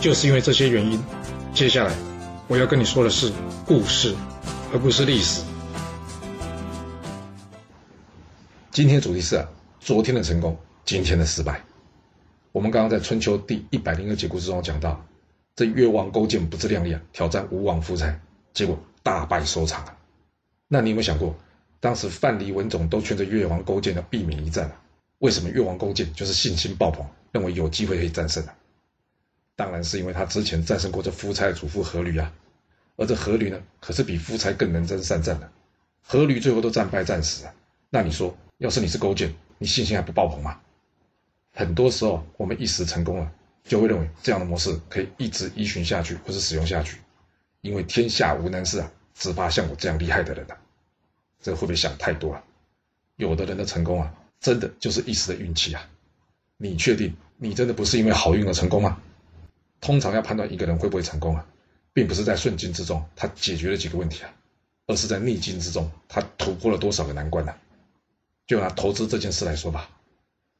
就是因为这些原因，接下来我要跟你说的是故事，而不是历史。今天主题是啊，昨天的成功，今天的失败。我们刚刚在春秋第一百零二节故事中讲到，这越王勾践不自量力啊，挑战吴王夫差，结果大败收场啊。那你有没有想过，当时范蠡、文种都劝着越王勾践要避免一战啊？为什么越王勾践就是信心爆棚，认为有机会可以战胜啊？当然是因为他之前战胜过这夫差的祖父阖闾啊，而这阖闾呢，可是比夫差更能征善战的。阖闾最后都战败战死啊，那你说，要是你是勾践，你信心还不爆棚吗？很多时候，我们一时成功了，就会认为这样的模式可以一直依循下去，或是使用下去，因为天下无难事啊，只怕像我这样厉害的人啊。这会不会想太多了？有的人的成功啊，真的就是一时的运气啊。你确定你真的不是因为好运而成功吗？通常要判断一个人会不会成功啊，并不是在顺境之中他解决了几个问题啊，而是在逆境之中他突破了多少个难关呢？就拿投资这件事来说吧，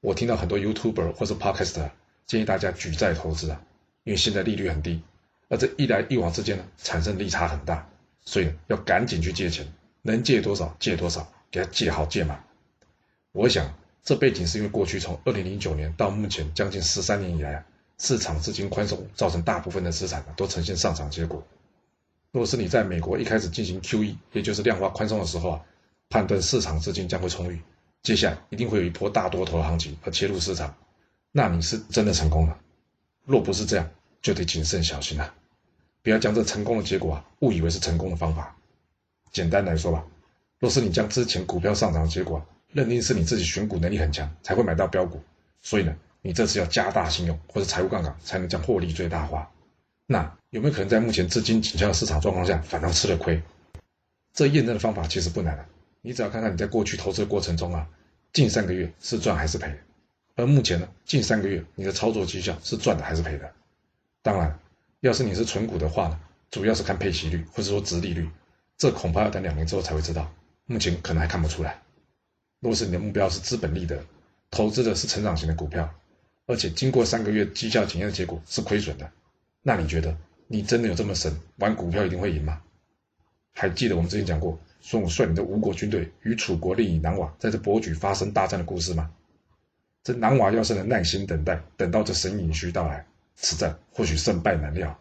我听到很多 YouTuber 或者 Podcaster 建议大家举债投资啊，因为现在利率很低，而这一来一往之间呢，产生利差很大，所以要赶紧去借钱，能借多少借多少，给他借好借满。我想这背景是因为过去从二零零九年到目前将近十三年以来啊。市场资金宽松造成大部分的资产呢都呈现上涨结果。若是你在美国一开始进行 QE，也就是量化宽松的时候啊，判断市场资金将会充裕，接下来一定会有一波大多头行情而切入市场，那你是真的成功了。若不是这样，就得谨慎小心了，不要将这成功的结果啊误以为是成功的方法。简单来说吧，若是你将之前股票上涨的结果认定是你自己选股能力很强才会买到标股，所以呢？你这次要加大信用或者财务杠杆，才能将获利最大化。那有没有可能在目前资金紧俏的市场状况下，反倒吃了亏？这验证的方法其实不难啊，你只要看看你在过去投资的过程中啊，近三个月是赚还是赔，而目前呢，近三个月你的操作绩效是赚的还是赔的？当然，要是你是纯股的话呢，主要是看配息率或者说值利率，这恐怕要等两年之后才会知道，目前可能还看不出来。如果是你的目标是资本利得，投资的是成长型的股票。而且经过三个月绩效检验的结果是亏损的，那你觉得你真的有这么神，玩股票一定会赢吗？还记得我们之前讲过孙武率领的吴国军队与楚国另一南瓦在这博举发生大战的故事吗？这南瓦要是能耐心等待，等到这神隐虚到来，此战或许胜败难料。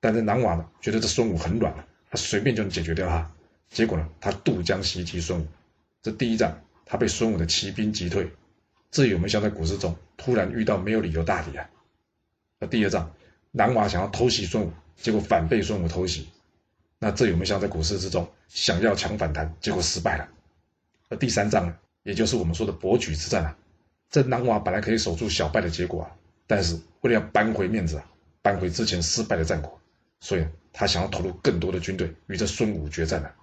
但是南瓦呢，觉得这孙武很软了，他随便就能解决掉他。结果呢，他渡江袭击孙武，这第一战他被孙武的骑兵击退。这有没有像在股市中突然遇到没有理由大敌啊？那第二仗，南娃想要偷袭孙武，结果反被孙武偷袭。那这有没有像在股市之中想要抢反弹，结果失败了？而第三仗呢，也就是我们说的博举之战啊，这南娃本来可以守住小败的结果啊，但是为了要扳回面子啊，扳回之前失败的战果，所以他想要投入更多的军队与这孙武决战了。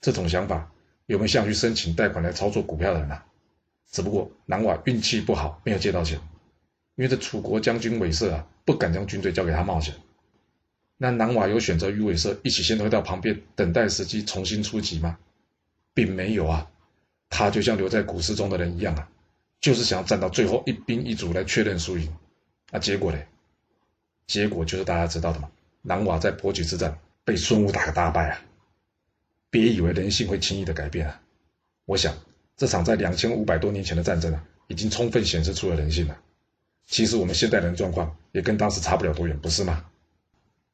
这种想法有没有像去申请贷款来操作股票的人啊？只不过南瓦运气不好，没有借到钱，因为这楚国将军韦瑟啊，不敢将军队交给他冒险。那南瓦有选择与韦瑟一起先退到旁边，等待时机重新出击吗？并没有啊，他就像留在股市中的人一样啊，就是想要站到最后一兵一卒来确认输赢。那结果呢？结果就是大家知道的嘛，南瓦在博举之战被孙武打个大败啊！别以为人性会轻易的改变啊，我想。这场在两千五百多年前的战争啊，已经充分显示出了人性了。其实我们现代人状况也跟当时差不了多远，不是吗？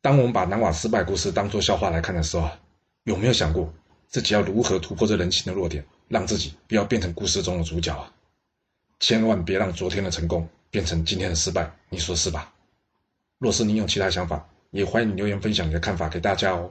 当我们把南瓦失败故事当作笑话来看的时候啊，有没有想过自己要如何突破这人性的弱点，让自己不要变成故事中的主角啊？千万别让昨天的成功变成今天的失败，你说是吧？若是你有其他想法，也欢迎留言分享你的看法给大家哦。